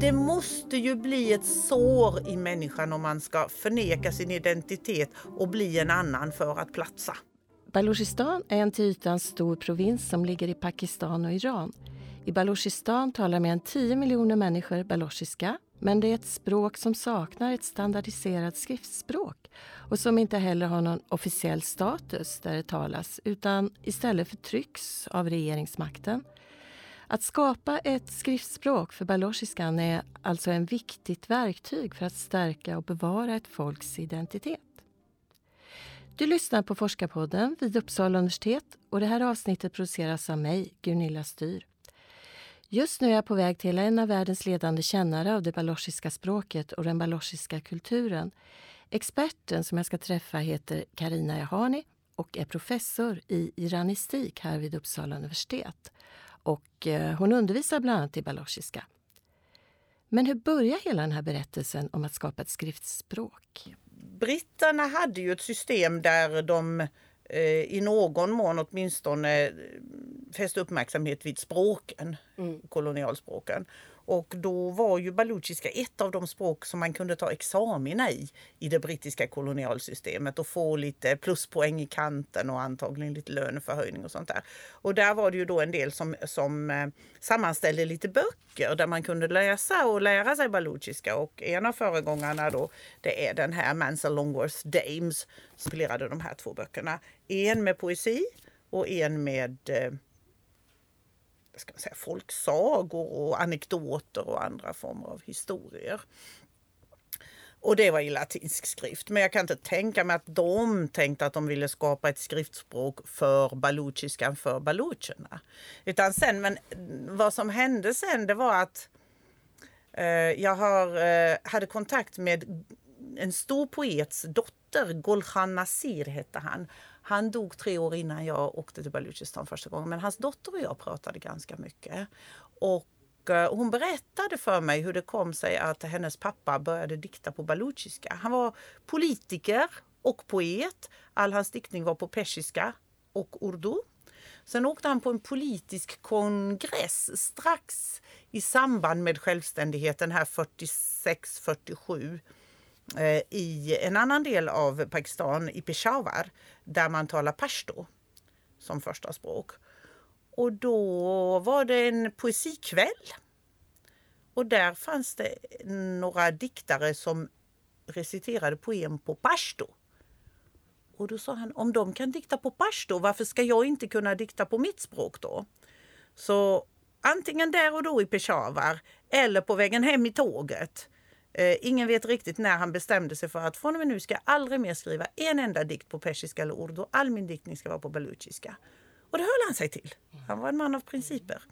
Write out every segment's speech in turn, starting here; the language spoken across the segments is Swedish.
Det måste ju bli ett sår i människan om man ska förneka sin identitet och bli en annan för att platsa. Baluchistan är en till ytan stor provins som ligger i Pakistan och Iran. I Baluchistan talar mer än 10 miljoner människor baluchiska men det är ett språk som saknar ett standardiserat skriftspråk och som inte heller har någon officiell status där det talas utan istället förtrycks av regeringsmakten. Att skapa ett skriftspråk för balushiskan är alltså ett viktigt verktyg för att stärka och bevara ett folks identitet. Du lyssnar på Forskarpodden vid Uppsala universitet och det här avsnittet produceras av mig, Gunilla Styr. Just nu är jag på väg till en av världens ledande kännare av det baloshiska språket och den baloshiska kulturen. Experten som jag ska träffa heter Karina Jahani och är professor i iranistik här vid Uppsala universitet. Och eh, hon undervisar bland annat i baloshiska. Men hur börjar hela den här berättelsen om att skapa ett skriftspråk? Britterna hade ju ett system där de eh, i någon mån åtminstone fäste uppmärksamhet vid språken, mm. kolonialspråken. Och då var ju baluchiska ett av de språk som man kunde ta examina i i det brittiska kolonialsystemet och få lite pluspoäng i kanten och antagligen lite löneförhöjning och sånt där. Och där var det ju då en del som, som eh, sammanställde lite böcker där man kunde läsa och lära sig baluchiska och en av föregångarna då det är den här Mansell Longworth Dames som spelade de här två böckerna. En med poesi och en med eh, ska man säga, folksagor och anekdoter och andra former av historier. Och det var i latinsk skrift. Men jag kan inte tänka mig att de tänkte att de ville skapa ett skriftspråk för baluchiskan för balucherna. Utan sen, men vad som hände sen det var att eh, jag har, eh, hade kontakt med en stor poets dotter, Golhan Nasir hette han. Han dog tre år innan jag åkte till Baluchistan första gången. Men hans dotter och jag pratade ganska mycket. Och eh, hon berättade för mig hur det kom sig att hennes pappa började dikta på baluchiska. Han var politiker och poet. All hans diktning var på persiska och urdu. Sen åkte han på en politisk kongress strax i samband med självständigheten här 46-47 Eh, i en annan del av Pakistan, i Peshawar, där man talar pashto som första språk. Och då var det en poesikväll. Och där fanns det några diktare som reciterade poem på pashto. Och då sa han, om de kan dikta på pashto, varför ska jag inte kunna dikta på mitt språk då? Så antingen där och då i Peshawar eller på vägen hem i tåget Eh, ingen vet riktigt när han bestämde sig för att från och med nu ska jag aldrig mer skriva en enda dikt på persiska eller urdu. All min diktning ska vara på baluchiska. Och det höll han sig till. Han var en man av principer.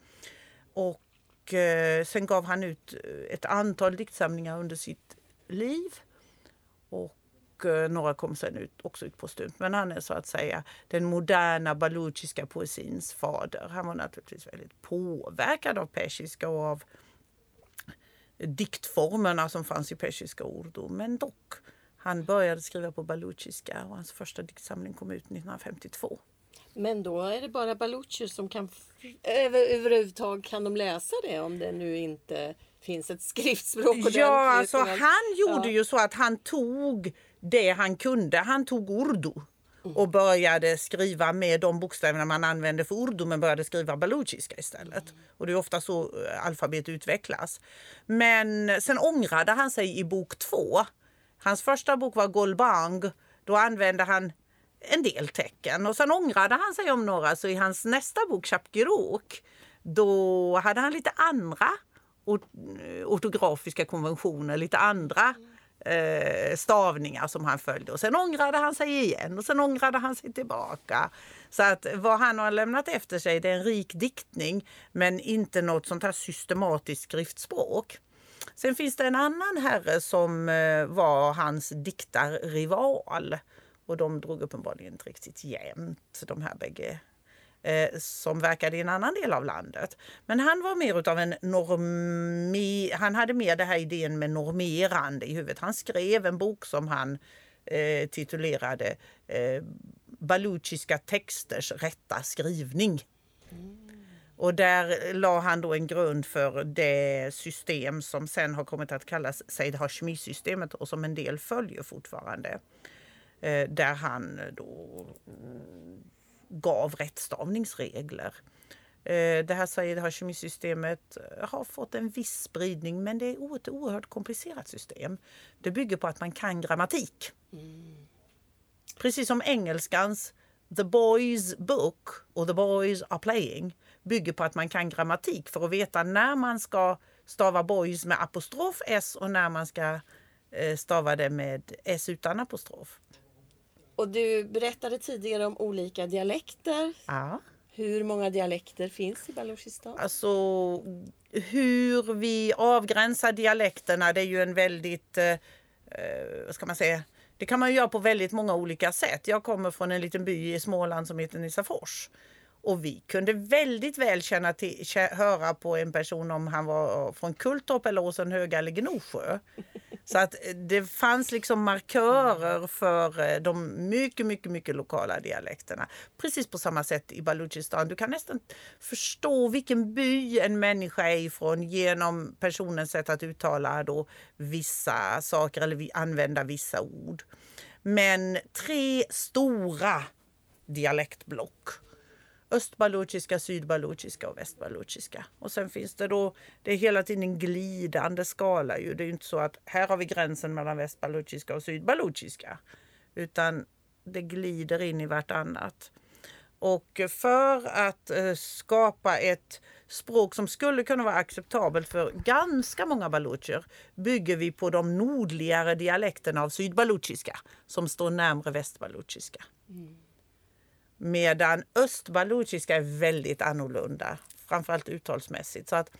Och eh, sen gav han ut eh, ett antal diktsamlingar under sitt liv. Och eh, några kom sen ut, också ut postumt. Men han är så att säga den moderna baluchiska poesins fader. Han var naturligtvis väldigt påverkad av persiska och av diktformerna som fanns i persiska urdu. Men dock, han började skriva på baluchiska och hans första diktsamling kom ut 1952. Men då är det bara balucher som kan över, överhuvudtaget kan de läsa det om det nu inte finns ett skriftspråk? Ja, alltså han gjorde ja. ju så att han tog det han kunde. Han tog urdu och började skriva med de bokstäverna man använde för urdu men började skriva baluchiska istället. Och det är ofta så eh, alfabet utvecklas. Men sen ångrade han sig i bok två. Hans första bok var Golbang. Då använde han en del tecken och sen ångrade han sig om några så i hans nästa bok Chapkirok då hade han lite andra ortografiska konventioner, lite andra eh, stavningar som han följde. Och sen ångrade han sig igen och sen ångrade han sig tillbaka. Så att vad han har lämnat efter sig det är en rik diktning men inte något sånt här systematiskt skriftspråk. Sen finns det en annan herre som eh, var hans diktarrival. Och de drog uppenbarligen inte riktigt jämnt, de här bägge eh, som verkade i en annan del av landet. Men han var mer utav en normi... Han hade mer det här idén med normerande i huvudet. Han skrev en bok som han eh, titulerade eh, baluchiska texters rätta skrivning. Och där la han då en grund för det system som sen har kommit att kallas Said Hashmi-systemet och som en del följer fortfarande. Eh, där han då gav rättstavningsregler. Eh, det här Said Hashemi-systemet har fått en viss spridning men det är ett oerhört komplicerat system. Det bygger på att man kan grammatik. Mm. Precis som engelskans The Boys Book och The Boys Are Playing bygger på att man kan grammatik för att veta när man ska stava boys med apostrof s och när man ska eh, stava det med s utan apostrof. Och du berättade tidigare om olika dialekter. Ja. Hur många dialekter finns i Baluchistan? Alltså hur vi avgränsar dialekterna det är ju en väldigt, eh, eh vad ska man säga, det kan man göra på väldigt många olika sätt. Jag kommer från en liten by i Småland som heter Nissafors. Och vi kunde väldigt väl känna till, höra på en person om han var från Kulltorp eller Åsenhöga eller Gnosjö. Så att eh, det fanns liksom markörer för eh, de mycket, mycket, mycket lokala dialekterna. Precis på samma sätt i Baluchistan. Du kan nästan förstå vilken by en människa är ifrån genom personens sätt att uttala då vissa saker eller använda vissa ord. Men tre stora dialektblock östbaluchiska, sydbaluchiska och västbaluchiska. Och sen finns det då, det är hela tiden en glidande skala ju. Det är inte så att här har vi gränsen mellan västbaluchiska och sydbaluchiska. Utan det glider in i vartannat. Och för att eh, skapa ett språk som skulle kunna vara acceptabelt för ganska många balucher bygger vi på de nordligare dialekterna av sydbaluchiska som står närmre västbaluchiska. Mm. Medan östbaluchiska är väldigt annorlunda, framförallt uttalsmässigt. Så att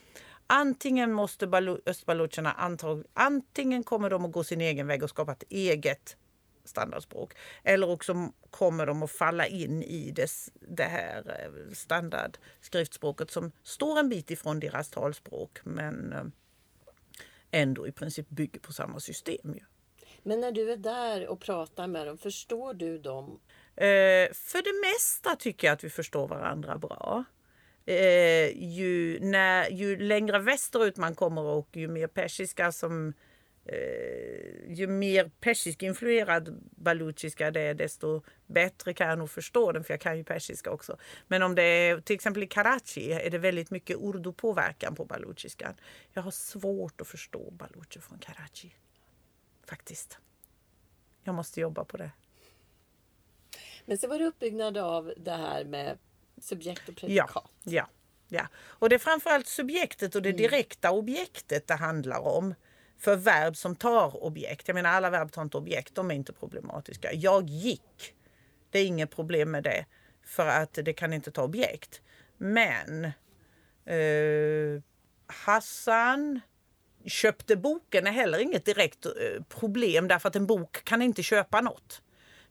antingen måste östbalucherna antingen kommer de att gå sin egen väg och skapa ett eget standardspråk. Eller också kommer de att falla in i det, det här eh, standardskriftspråket som står en bit ifrån deras talspråk men eh, ändå i princip bygger på samma system. Ju. Men när du är där och pratar med dem, förstår du dem Eh, för det mesta tycker jag att vi förstår varandra bra. Eh, ju, när, ju längre västerut man kommer och ju mer persiska som eh, ju mer persisk influerad baluchiska det är desto bättre kan jag nog förstå den för jag kan ju persiska också. Men om det är till exempel i Karachi är det väldigt mycket urdu-påverkan på baluchiskan. Jag har svårt att förstå balucher från Karachi. Faktiskt. Jag måste jobba på det. Men så var det uppbyggnad av det här med subjekt och predikat. Ja, ja, ja. Och det är framförallt subjektet och det mm. direkta objektet det handlar om. För verb som tar objekt. Jag menar alla verb tar inte objekt, de är inte problematiska. Jag gick. Det är inget problem med det. För att det kan inte ta objekt. Men eh, Hassan köpte boken är heller inget direkt eh, problem därför att en bok kan inte köpa något.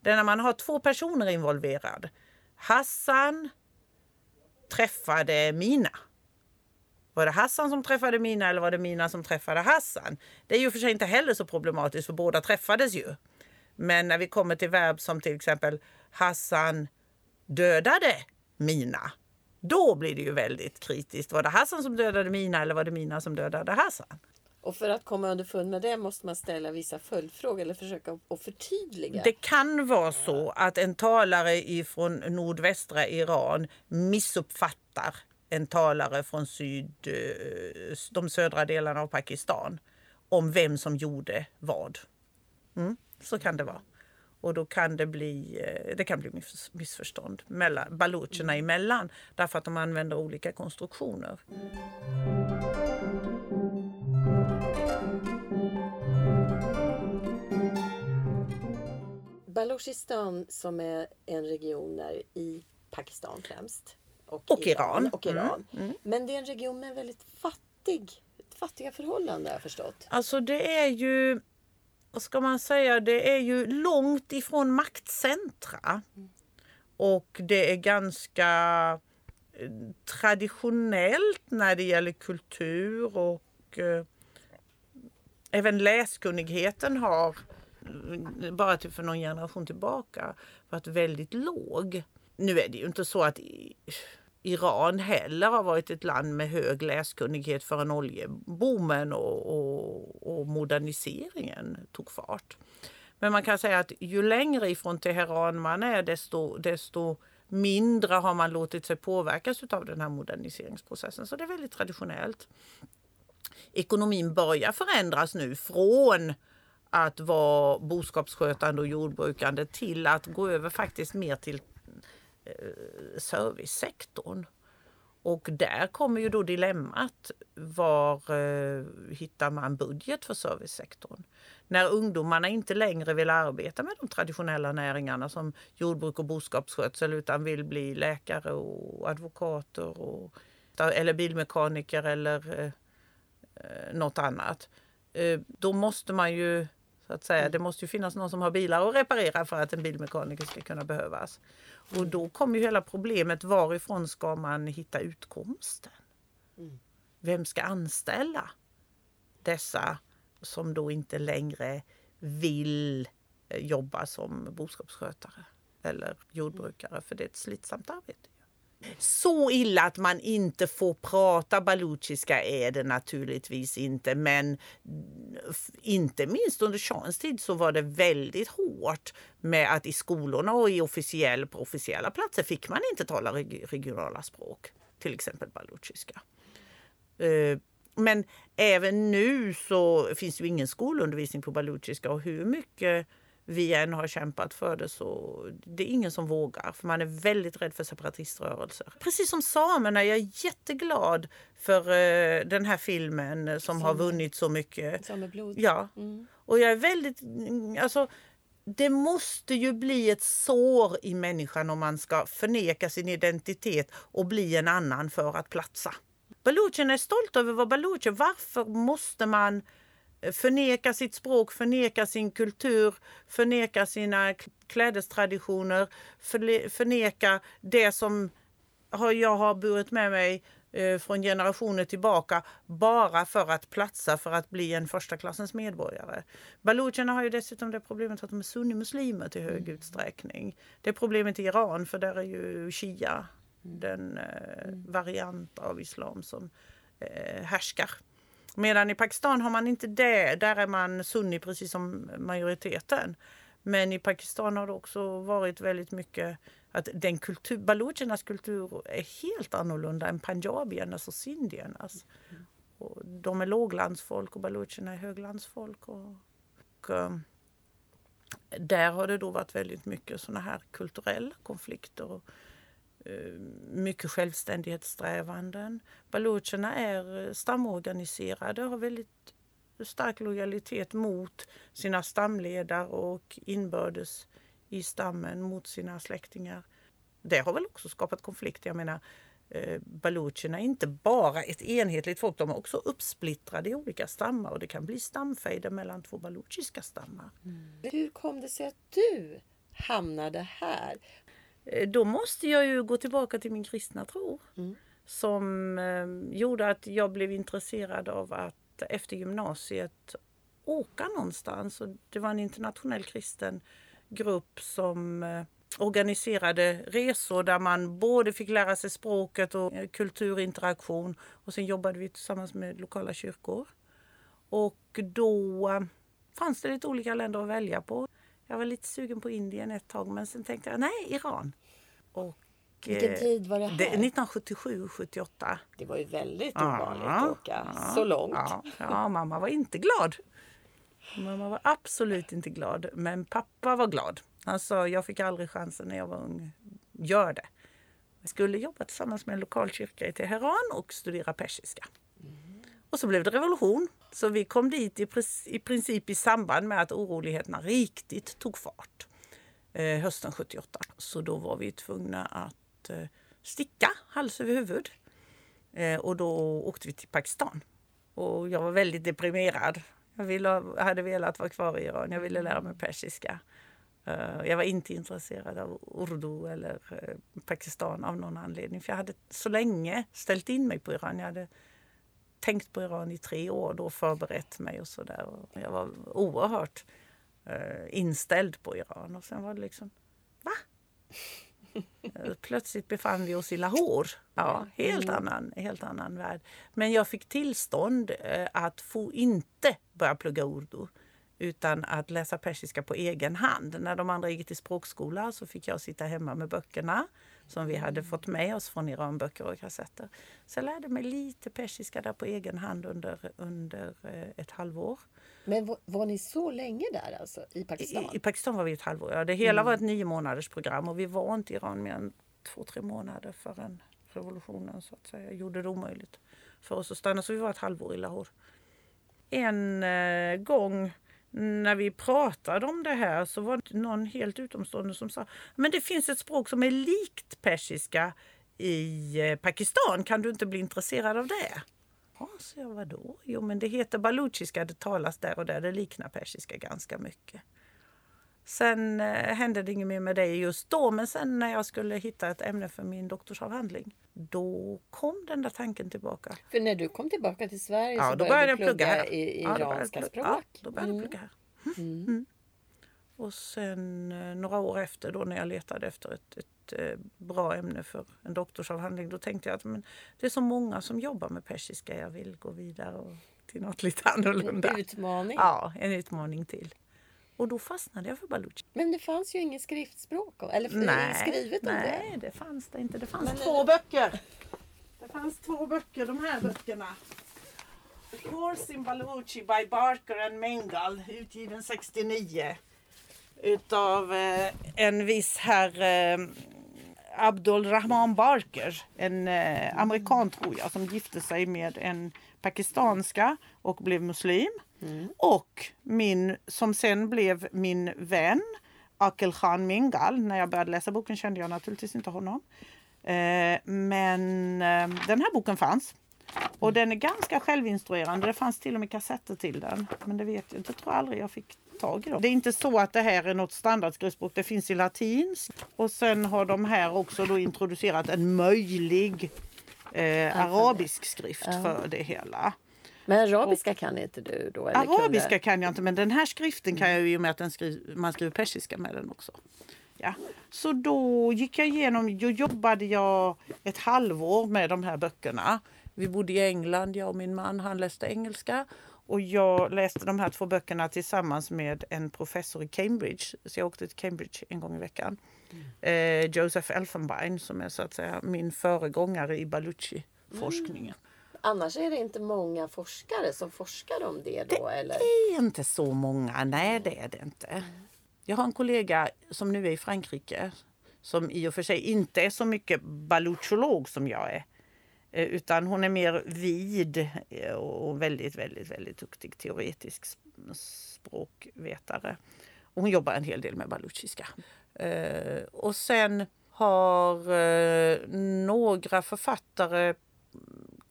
Det är när man har två personer involverade. Hassan träffade Mina. Var det Hassan som träffade Mina eller var det Mina som träffade Hassan? Det är ju för sig inte heller så problematiskt för båda träffades ju. Men när vi kommer till verb som till exempel Hassan dödade Mina. Då blir det ju väldigt kritiskt. Var det Hassan som dödade Mina eller var det Mina som dödade Hassan? Och för att komma underfund med det måste man ställa vissa följdfrågor eller försöka att förtydliga. Det kan vara så att en talare ifrån nordvästra Iran missuppfattar en talare från syd, eh, de södra delarna av Pakistan om vem som gjorde vad. Mm, så kan det vara. Och då kan det bli, eh, det kan bli missförstånd mellan, balucherna emellan därför att de använder olika konstruktioner. Baluchistan som är en region där i Pakistan främst. Och, och Iran. Iran. Och Iran. Mm. Mm. Men det är en region med väldigt fattig, fattiga förhållanden har jag förstått. Alltså det är ju, vad ska man säga, det är ju långt ifrån maktcentra. Mm. Och det är ganska eh, traditionellt när det gäller kultur och eh, även läskunnigheten har bara till för någon generation tillbaka varit väldigt låg. Nu är det ju inte så att Iran heller har varit ett land med hög läskunnighet förrän oljeboomen och, och, och moderniseringen tog fart. Men man kan säga att ju längre ifrån Teheran man är desto, desto mindre har man låtit sig påverkas av den här moderniseringsprocessen. Så det är väldigt traditionellt. Ekonomin börjar förändras nu från att vara boskapsskötande och jordbrukande till att gå över faktiskt mer till eh, servicesektorn. Och där kommer ju då dilemmat. Var eh, hittar man budget för servicesektorn? När ungdomarna inte längre vill arbeta med de traditionella näringarna som jordbruk och boskapsskötsel utan vill bli läkare och advokater och, eller bilmekaniker eller eh, eh något annat. Eh, då måste man ju så att säga. Det måste ju finnas någon som har bilar att reparera för att en bilmekaniker ska kunna behövas. Och då kommer ju hela problemet varifrån ska man hitta utkomsten? Mm. Vem ska anställa dessa som då inte längre vill eh, jobba som boskapsskötare eller jordbrukare för det är ett slitsamt arbete. Så illa att man inte får prata baluchiska är det naturligtvis inte men inte minst under shahens tid så var det väldigt hårt med att i skolorna och i officiell, på officiella platser fick man inte tala regionala språk, till exempel baluchiska. Eh, men även nu så finns det ingen skolundervisning på baluchiska och hur mycket vi än har kämpat för det så det är ingen som vågar för man är väldigt rädd för separatiströrelser. Precis som samerna, jag är jätteglad för uh, den här filmen som har vunnit så mycket. Sameblod. Ja. Mm. Och jag är väldigt, alltså det måste ju bli ett sår i människan om man ska förneka sin identitet och bli en annan för att platsa. Baluchen är stolt över vara balucher. Varför måste man förneka sitt språk, förneka sin kultur, förneka sina klädestraditioner, förneka det som jag har burit med mig eh, från generationer tillbaka bara för att platsa för att bli en första klassens medborgare. Balucherna har ju dessutom det problemet att de är sunnimuslimer till hög mm. utsträckning. Det är problemet i Iran för där är ju shia mm. den eh, mm. variant av islam som eh, härskar. Medan i Pakistan har man inte det. Där är man sunni precis som majoriteten. Men i Pakistan har det också varit väldigt mycket att den kultur, baluchernas kultur är helt annorlunda än panjabiernas och sindiernas. Och de är låglandsfolk och balucherna är höglandsfolk. Och, och, eh, där har det då varit väldigt mycket såna här kulturella konflikter. Och, Eh, mycket självständighetssträvanden. Balucherna är eh, stamorganiserade och har väldigt stark lojalitet mot sina stamledare och inbördes i stammen mot sina släktingar. Det har väl också skapat konflikter. Jag menar, eh, balucherna är inte bara ett enhetligt folk, de är också uppsplittrade i olika stammar och det kan bli stamfejder mellan två baluchiska stammar. Mm. Hur kom det sig att du hamnade här? Eh, då måste jag ju gå tillbaka till min kristna tro. Mm. Som eh, gjorde att jag blev intresserad av att efter gymnasiet åka någonstans. Och det var en internationell kristen grupp som eh, organiserade resor där man både fick lära sig språket och eh, kulturinteraktion. Och sen jobbade vi tillsammans med lokala kyrkor. Och då eh, fanns det lite olika länder att välja på. Jag var lite sugen på Indien ett tag men sen tänkte jag nej, Iran. Och, Vilken eh, tid var det här? 1977 78. Det var ju väldigt ovanligt ja, att åka ja, så långt. Ja, ja, mamma var inte glad. Mamma var absolut inte glad, men pappa var glad. Han sa jag fick aldrig chansen när jag var ung. Gör det. Jag skulle jobba tillsammans med en lokal kyrka i Teheran och studera persiska. Och så blev det revolution. Så vi kom dit i, i princip i samband med att oroligheterna riktigt tog fart eh, hösten 78. Så då var vi tvungna att eh, sticka hals över huvud. Eh, och då åkte vi till Pakistan. Och jag var väldigt deprimerad. Jag ville, hade velat vara kvar i Iran. Jag ville lära mig persiska. Eh, jag var inte intresserad av urdu eller eh, Pakistan av någon anledning. För jag hade så länge ställt in mig på Iran. Jag hade tänkt på Iran i tre år då förberett mig och sådär. Jag var oerhört eh, inställd på Iran. Och sen var det liksom, va? Eh, Plötsligt befann vi oss i Lahore. Ja, helt, annan, helt annan värld. Men jag fick tillstånd eh, att få inte börja plugga urdu utan att läsa persiska på egen hand. När de andra gick till språkskola så fick jag sitta hemma med böckerna som vi hade fått med oss från Iran, böcker och kassetter. Så jag lärde mig lite persiska där på egen hand under, under eh, ett halvår. Men var, var ni så länge där alltså, i Pakistan? I, I, Pakistan var vi ett halvår. Ja. Det hela mm. var ett nio månaders program och vi var inte i Iran mer än två, tre månader förrän revolutionen så att säga gjorde det omöjligt för oss att stanna. Så vi var ett halvår i Lahore. En eh, gång när vi pratade om det här så var det någon helt utomstående som sa men det finns ett språk som är likt persiska i eh, Pakistan. Kan du inte bli intresserad av det? Ja, så jag, vadå? Jo, men det heter baluchiska, det talas där och där, det liknar persiska ganska mycket. Sen eh, hände det inget mer med det just då, men sen när jag skulle hitta ett ämne för min doktorsavhandling, då kom den där tanken tillbaka. För när du kom tillbaka till Sverige ja, så då började du plugga, plugga i iranska språk? Ja, då började jag plugga här. Mm. Mm. Och sen eh, några år efter då när jag letade efter ett, ett eh, bra ämne för en doktorsavhandling, då tänkte jag att men, det är så många som jobbar med persiska, jag vill gå vidare och, till något lite annorlunda. En utmaning? Ja, en utmaning till. Och då fastnade jag för baluchi. Men det fanns ju inget skriftspråk eller nej, skrivet om nej, det? Nej, det fanns det inte. Det fanns Men två det... böcker. Det fanns två böcker, de här böckerna. A Course in Baluchi by Barker and Mengal, utgiven 69. Utav eh, en viss herr eh, Abdul Rahman Barker, en eh, amerikan tror jag, som gifte sig med en pakistanska och blev muslim. Mm. Och min, som sen blev min vän, Akel Khan Mingal. När jag började läsa boken kände jag naturligtvis inte honom. Eh, men eh, den här boken fanns. Och den är ganska självinstruerande. Det fanns till och med kassetter till den. Men det vet jag inte. tror jag aldrig jag fick tag i dem. Det är inte så att det här är något standardskrivspråk. Det finns i latins. Och sen har de här också då introducerat en möjlig eh, arabisk skrift för det hela. Men arabiska och, kan inte du då? Eller arabiska kunde... kan jag inte men den här skriften kan jag ju i och med att den skriv, man skriver persiska med den också. Ja. Så då gick jag igenom, då jobbade jag ett halvår med de här böckerna. Vi bodde i England, jag och min man, han läste engelska. Och jag läste de här två böckerna tillsammans med en professor i Cambridge. Så jag åkte till Cambridge en gång i veckan. Mm. Eh, Joseph Elfenbein som är så att säga min föregångare i Baluchi-forskningen. Mm. Annars är det inte många forskare som forskar om det då? Det eller? är inte så många, nej det är det inte. Jag har en kollega som nu är i Frankrike som i och för sig inte är så mycket balucholog som jag är. Eh, utan hon är mer vid eh, och väldigt, väldigt, väldigt duktig teoretisk språkvetare. Och hon jobbar en hel del med baluchiska. Eh, och sen har några författare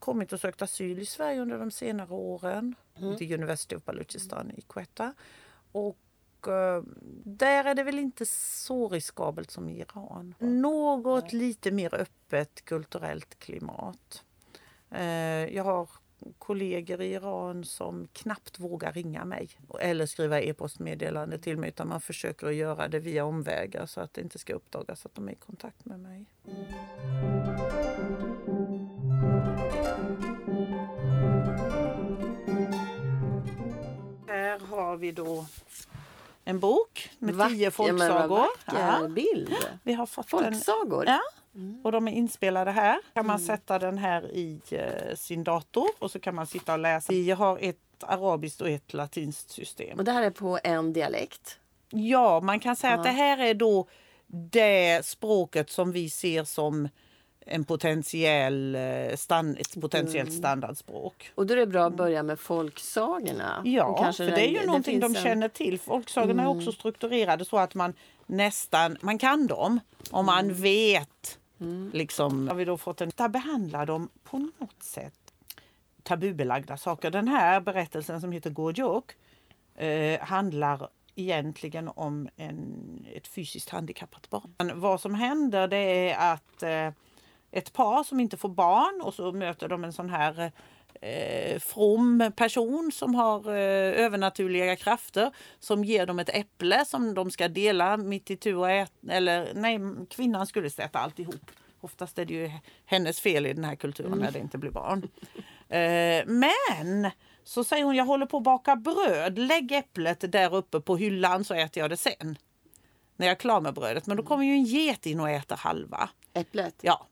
kommit och sökt asyl i Sverige under de senare åren. Mm. Till University of Baluchistan i Quetta. Och uh, där är det väl inte så riskabelt som i Iran. Något lite mer öppet kulturellt klimat. Uh, jag har kollegor i Iran som knappt vågar ringa mig eller skriva e-postmeddelande till mig utan man försöker att göra det via omvägar så att det inte ska uppdagas att de är i kontakt med mig. Har vi då en bok med Vack, tio folksagor. Ja, bild. Vi har fått folksagor? En, ja, Mm. Och de är inspelade här. kan man mm. sätta den här i eh, sin dator och så kan man sitta och läsa. Vi har ett arabiskt och ett latinskt system. Och det här är på en dialekt? Ja, man kan säga ja. att det här är då det språket som vi ser som en potentiell eh, stand, ett potentiellt mm. standardspråk. Och då är det bra att börja med folksagorna. Ja, för det är ju det någonting de en... känner till. Folksagorna mm. är också strukturerade så att man nästan man kan dem om man mm. vet. Mm. Liksom, har vi då fått en, där behandlar de på något sätt tabubelagda saker. Den här berättelsen som heter Gorjok eh, handlar egentligen om en, ett fysiskt handikappat barn. Vad som händer det är att eh, ett par som inte får barn och så möter de en sån här eh, from person som har eh, övernaturliga krafter som ger dem ett äpple som de ska dela mitt i tur och äta. Eller nej, kvinnan skulle äta alltihop. Oftast är det ju hennes fel i den här kulturen mm. när det inte blir barn. Eh, men så säger hon, jag håller på att baka bröd. Lägg äpplet där uppe på hyllan så äter jag det sen. När jag är klar med brödet. Men då kommer ju en get in och äter halva. Äpplet? Ja.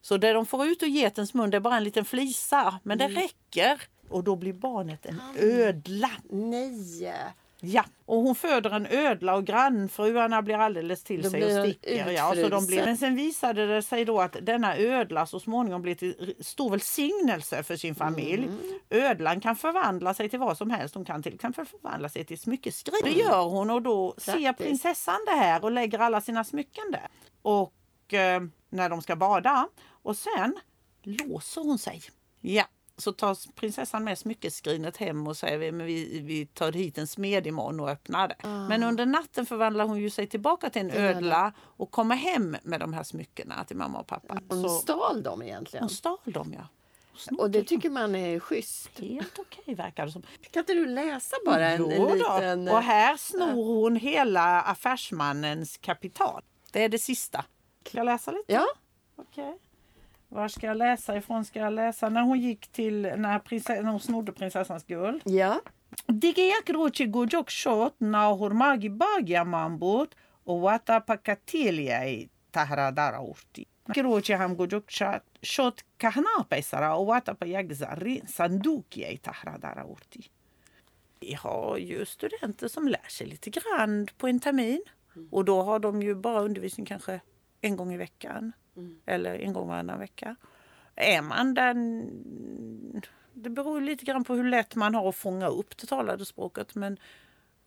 Så det de får ut ur getens mun det är bara en liten flisa. Men det mm. räcker. Och då blir barnet en ödla. Nej! Ja, och hon föder en ödla och grannfruarna blir alldeles till då sig och sticker. Ja, så de blir, men sen visade det sig då att denna ödla så småningom blir till stor välsignelse för sin familj. Mm. Ödlan kan förvandla sig till vad som helst. Hon kan till exempel förvandla sig till smyckeskrin. Det gör hon och då ser prinsessan det här och lägger alla sina smycken där. Och eh, när de ska bada och sen låser hon sig. Ja, så tar prinsessan med smyckeskrinet hem och säger vi, vi, vi tar hit en smed imorgon och öppnar det. Ah. Men under natten förvandlar hon ju sig tillbaka till en ödla och kommer hem med de här smyckena till mamma och pappa. Hon så, stal dem egentligen? Hon stal dem ja. Och det tycker man är schysst. Helt okej okay, verkar det som. Kan inte du läsa bara en, en liten... Och här snor hon hela affärsmannens kapital. Det är det sista. Ska jag läsa lite? Ja. Okej. Okay. Var ska jag läsa ifrån? Ska jag läsa när hon gick till, när, prinsess, när hon snodde prinsessans guld? Ja. Digeyak rochi gojok shot na hormagi bagya mambut och wata pakateliai tahradara urti. Kirochi ham gojok shot kahna pesara och wata pa yagzari sandukiai tahradara urti. Vi har ju studenter som lär sig lite grann på en termin. Och då har de ju bara undervisning kanske en gång i veckan. Mm. Eller en gång varannan vecka. Är man den... Det beror lite grann på hur lätt man har att fånga upp det talade språket men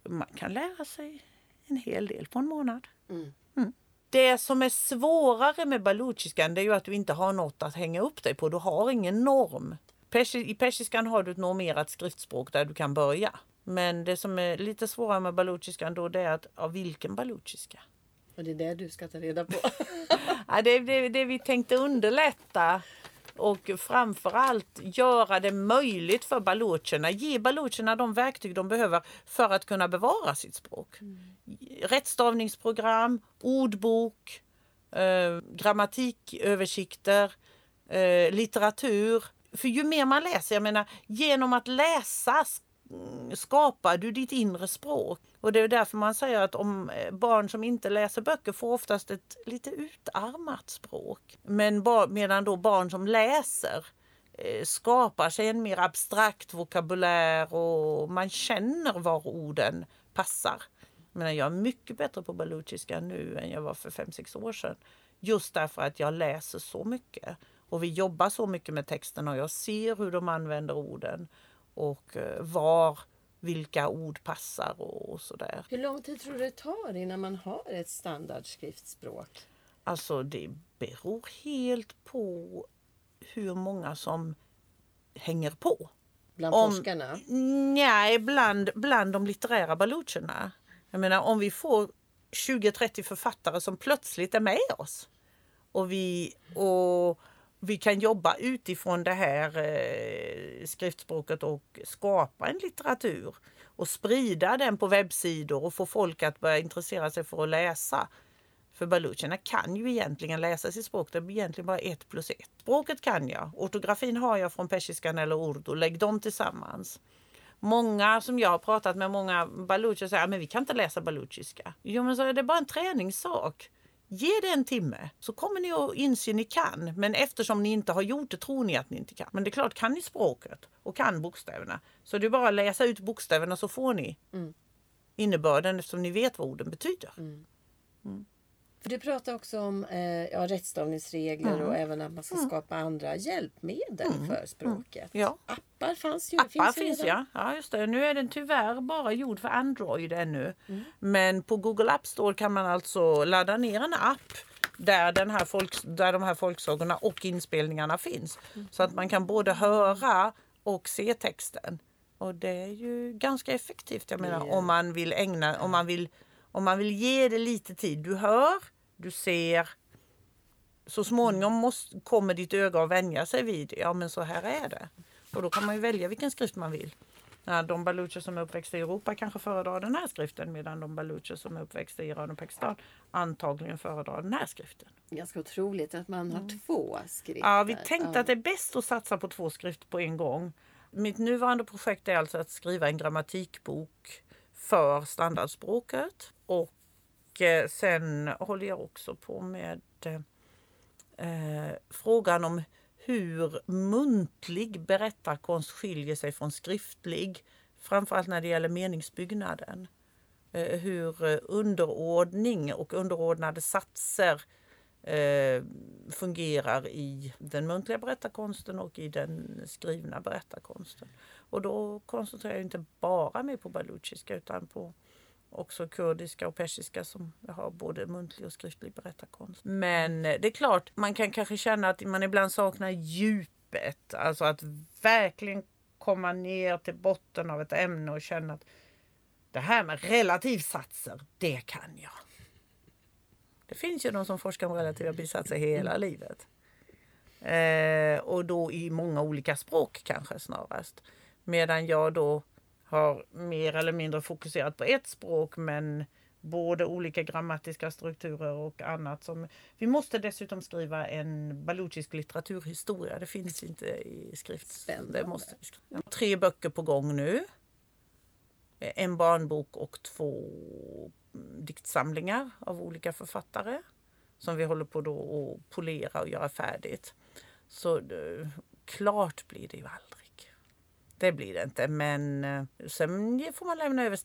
man kan lära sig en hel del på en månad. Mm. Mm. Det som är svårare med baluchiskan är ju att du inte har något att hänga upp dig på. Du har ingen norm. I persiskan har du ett normerat skriftspråk där du kan börja. Men det som är lite svårare med baluchiskan då det är att, ja, vilken baluchiska? Och det är det du ska ta reda på. ja, det är det, det vi tänkte underlätta och framförallt göra det möjligt för balucherna, ge balucherna de verktyg de behöver för att kunna bevara sitt språk. Mm. Rättstavningsprogram, ordbok, eh, grammatiköversikter, eh, litteratur. För ju mer man läser, jag menar genom att läsa Mm, skapar du ditt inre språk. Och det är därför man säger att om eh, barn som inte läser böcker får oftast ett lite utarmat språk. Men medan då barn som läser eh, skapar sig en mer abstrakt vokabulär och man känner var orden passar. Men jag är mycket bättre på baluchiska nu än jag var för 5-6 år sedan. Just därför att jag läser så mycket. Och vi jobbar så mycket med texten och jag ser hur de använder orden och eh, var vilka ord passar och sådär. Hur lång tid tror du det tar innan man har ett standardskriftspråk? Alltså det beror helt på hur många som hänger på. Bland om, forskarna? Nej, bland, bland de litterära balucherna. Jag menar om vi får 20-30 författare som plötsligt är med oss och vi och vi kan jobba utifrån det här eh, skriftspråket och skapa en litteratur och sprida den på webbsidor och få folk att börja intressera sig för att läsa. För balucherna kan ju egentligen läsa sitt språk, det är egentligen bara ett plus ett. Språket kan jag, ortografin har jag från persiskan eller urdu, lägg dem tillsammans. Många som jag har pratat med, många balucher säger att vi kan inte läsa baluchiska. Jo men så är det bara en träningssak. Ge det en timme så kommer ni att inse att ni kan. Men eftersom ni inte har gjort det tror ni att ni inte kan. Men det är klart, kan ni språket och kan bokstäverna så det är bara att läsa ut bokstäverna så får ni mm. innebörden eftersom ni vet vad orden betyder. Mm. Mm. För du pratar också om eh, ja, rättstavningsregler mm. och även att man ska mm. skapa andra hjälpmedel mm. för språket. Ja. Appar fanns ju. Appar finns, finns ja. ja, just det. Nu är den tyvärr bara gjord för Android ännu. Men på Google App Store kan man alltså ladda ner en app där, den här folk, där de här folksagorna och inspelningarna finns. Så att man kan både höra och se texten. Och det är ju ganska effektivt. Jag menar om man vill ägna, om man vill om man vill ge det lite tid. Du hör, du ser. Så småningom måste, kommer ditt öga att vänja sig vid, ja men så här är det. Och då kan man ju välja vilken skrift man vill. De balucher som är uppväxta i Europa kanske föredrar den här skriften medan de balucher som är uppväxta i Iran och Pakistan antagligen föredrar den här skriften. Ganska otroligt att man har mm. två skrifter. Ja, vi tänkte ja. att det är bäst att satsa på två skrifter på en gång. Mitt nuvarande projekt är alltså att skriva en grammatikbok för standardspråket. Och eh, sen håller jag också på med eh, frågan om hur muntlig berättarkonst skiljer sig från skriftlig. Framförallt när det gäller meningsbyggnaden. Eh, hur eh, underordning och underordnade satser eh, fungerar i den muntliga berättarkonsten och i den skrivna berättarkonsten. Och då koncentrerar jag inte bara mig på baluchiska utan på också kurdiska och persiska som har både muntlig och skriftlig berättarkonst. Men eh, det är klart, man kan kanske känna att man ibland saknar djupet. Alltså att verkligen komma ner till botten av ett ämne och känna att det här med relativsatser, det kan jag. Det finns ju de som forskar om relativa bisatser hela livet. Eh, och då i många olika språk kanske snarast. Medan jag då har mer eller mindre fokuserat på ett språk men både olika grammatiska strukturer och annat. Som, vi måste dessutom skriva en baluchisk litteraturhistoria. Det finns inte i skrift. Spännande. Det måste. Tre böcker på gång nu. En barnbok och två diktsamlingar av olika författare som vi håller på då att polera och göra färdigt. Så det, klart blir det ju aldrig. Det blir det inte, men eh, sen får man lämna över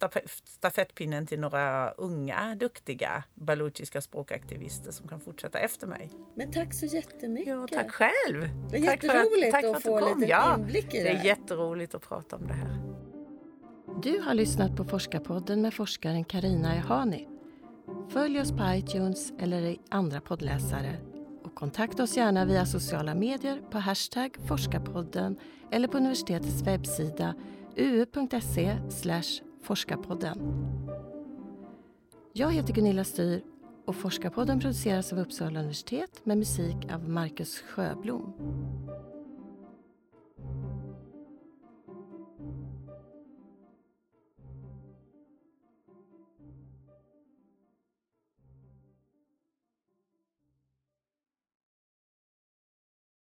stafettpinnen till några unga, duktiga baluchiska språkaktivister som kan fortsätta efter mig. Men tack så jättemycket! Ja, tack själv! Det är tack jätteroligt att, att, att få lite inblick i det. Det är jätteroligt att prata om det här. Du har lyssnat på Forskarpodden med forskaren Karina Ehani. Följ oss på iTunes eller i andra poddläsare och kontakta oss gärna via sociala medier på hashtag forskarpodden eller på universitetets webbsida uu.se forskarpodden. Jag heter Gunilla Styr och Forskarpodden produceras av Uppsala universitet med musik av Marcus Sjöblom.